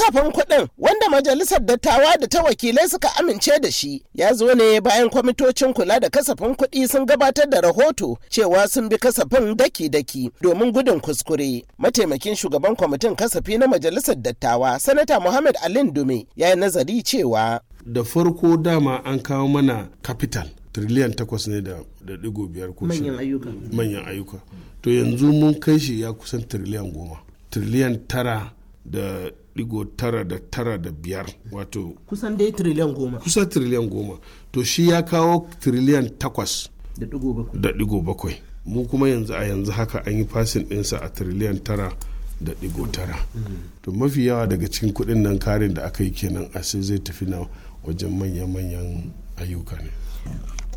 Kasafin kuɗin wanda majalisar dattawa da ta wakilai suka amince da shi ya zo ne bayan kwamitocin kula da kasafin kuɗi sun gabatar da rahoto cewa sun bi kasafin daki-daki domin gudun kuskure. Mataimakin shugaban kwamitin kasafi na majalisar dattawa sanata Muhammad Alin Dume ya yi nazari cewa. Da farko dama an kawo mana capital triliyan takwas ne da ɗigo biyar ko manyan ayyuka. Manyan ayyuka. To yanzu mun kai shi ya kusan triliyan goma. Triliyan tara da ɗigo tara da tara da biyar wato kusan dai triliyan goma. kusan triliyan goma. To shi ya kawo triliyan takwas da ɗigo bakwai. mu kuma yanzu a yanzu haka an yi fasin ɗinsa a triliyan tara da ɗigo tara. To mafi yawa daga cikin kuɗin nan karin da aka yi kenan a sai zai tafi na wajen manyan-manyan ayyuka ne.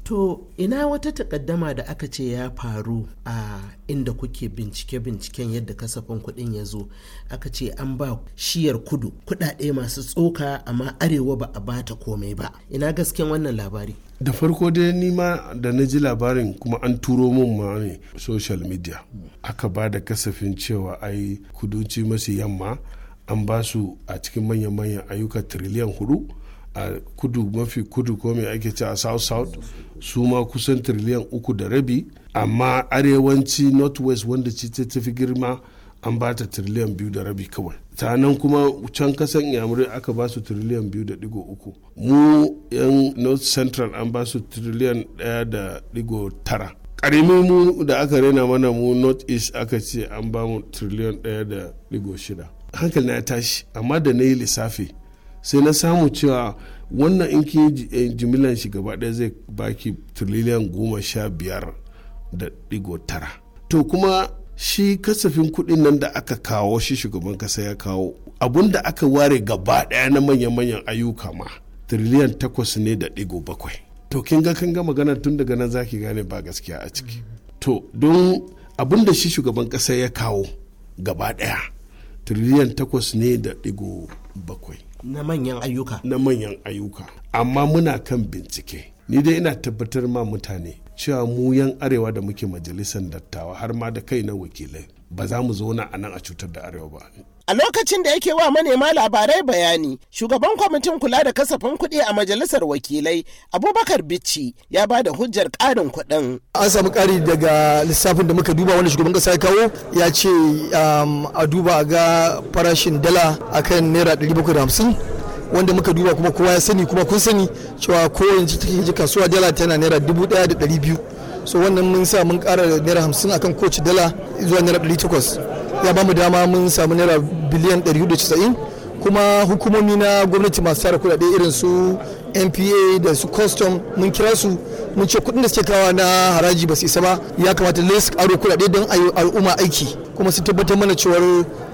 To ina wata takaddama da aka ce ya faru a inda kuke bincike-binciken yadda kasafin kuɗin ya zo? Aka ce an ba shiyar kudu kuɗaɗe masu tsoka amma arewa ba a bata komai ba. Ina gasken wannan labari? Da farko dai ni ma da na ji labarin kuma an turo min ma ne social media. Aka ba da kasafin cewa ai kudanci masu yamma an ba su a cikin manyan-manyan ayyuka tiriliyan huɗu a kudu mafi kudu ko mai ake ce a south south su ma kusan tiriliyan uku da rabi. Amma arewanci northwest wanda ci ta tafi girma an ba ta tiriliyan biyu da rabi kawai. Nan kuma can kasan yamurai aka ba su tiriliyan biyu da ɗigo uku. Mu yan north central an ba su tiriliyan ɗaya da ɗigo tara. Karimi mu da aka rena mana mu north east aka ce an ba mu tiriliyan ɗaya da ɗigo shida. Hankali na tashi amma da na yi lissafi sai na samu cewa wannan in ki jimilan shi gaba ɗaya zai baki tiriliyan goma sha biyar da ɗigo tara. To kuma shi kasafin kuɗin nan da aka kawo shi shugaban kasa ya kawo abun da aka ware gaba ɗaya na manyan-manyan ayyuka ma tiriliyan takwas ne da ɗigo bakwai. To kin ga kan ga magana tun daga nan zaki gane ba gaskiya a ciki. To don abun da shi shugaban kasa ya kawo gaba ɗaya tiriliyan takwas ne da ɗigo bakwai. Na manyan ayyuka. Na manyan ayyuka. Amma muna kan bincike. Ni dai ina tabbatar ma mutane cewa mu yan arewa da muke majalisar dattawa har ma da kai na wakilai ba za mu zauna a nan a cutar da arewa ba A lokacin da yake wa manema labarai bayani, shugaban kwamitin kula da kasafin kuɗi a majalisar wakilai, Abubakar Bichi, ya ba da hujjar ƙarin kuɗin. An samu ƙari daga lissafin da muka duba wanda shugaban ƙasa ya kawo ya ce a duba a ga farashin dala akan naira 750 wanda muka duba kuma kowa ya sani kuma kun sani cewa kowace take kasuwa dala tana naira 1,200 so wannan mun sa mun ƙara naira 50 akan kowace dala zuwa naira 800 ya ba mu dama mun samu naira biliyan 490 kuma hukumomi na gwamnati masu tara kudade irin su npa da su custom mun kira su. Mun ce kuɗin da suke kawa na haraji ba su isa ba. Ya kamata ne su karo kudade don al'umma aiki. Kuma su tabbatar mana cewar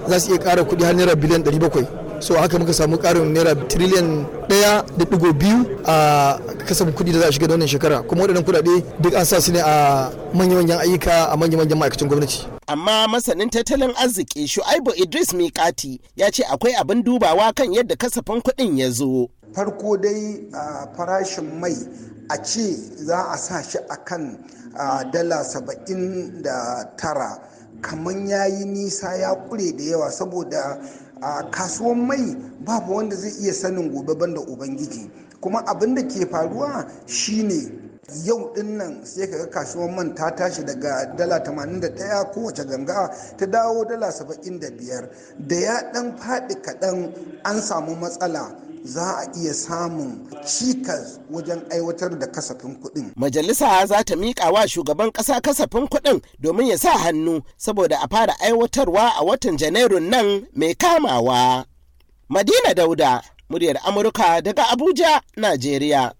za su iya kara kuɗi har naira biliyan 700 so haka muka samu karin naira tiriliyan ɗaya da ɗigo biyu a kasafin kuɗi da za a shiga da wannan shekara kuma waɗannan kuɗaɗe duk an sa su ne a manya-manyan ayyuka a manya-manyan ma'aikatan gwamnati. amma masanin tattalin arziki shu'aibu idris mikati ya ce akwai abin dubawa kan yadda kasafin kuɗin ya zo. farko dai farashin mai a ce za a sa shi a kan dala saba'in da tara kamar ya yi nisa ya kure da yawa saboda a kasuwan mai babu wanda zai iya sanin gobe banda ubangiji. Kuma abin da ke faruwa shine yau ɗin nan sai kaga kasuwan man ta tashi daga dala 81 kowace ganga ta dawo dala 75 da ya dan faɗi kaɗan an samu matsala. Za a iya samun cikas wajen aiwatar da kasafin kuɗin. Majalisa za ta miƙa wa shugaban ƙasa kasafin kuɗin domin ya sa hannu saboda a fara aiwatarwa a watan Janairun nan mai kamawa. Madina Dauda, muryar Amurka daga Abuja, Najeriya.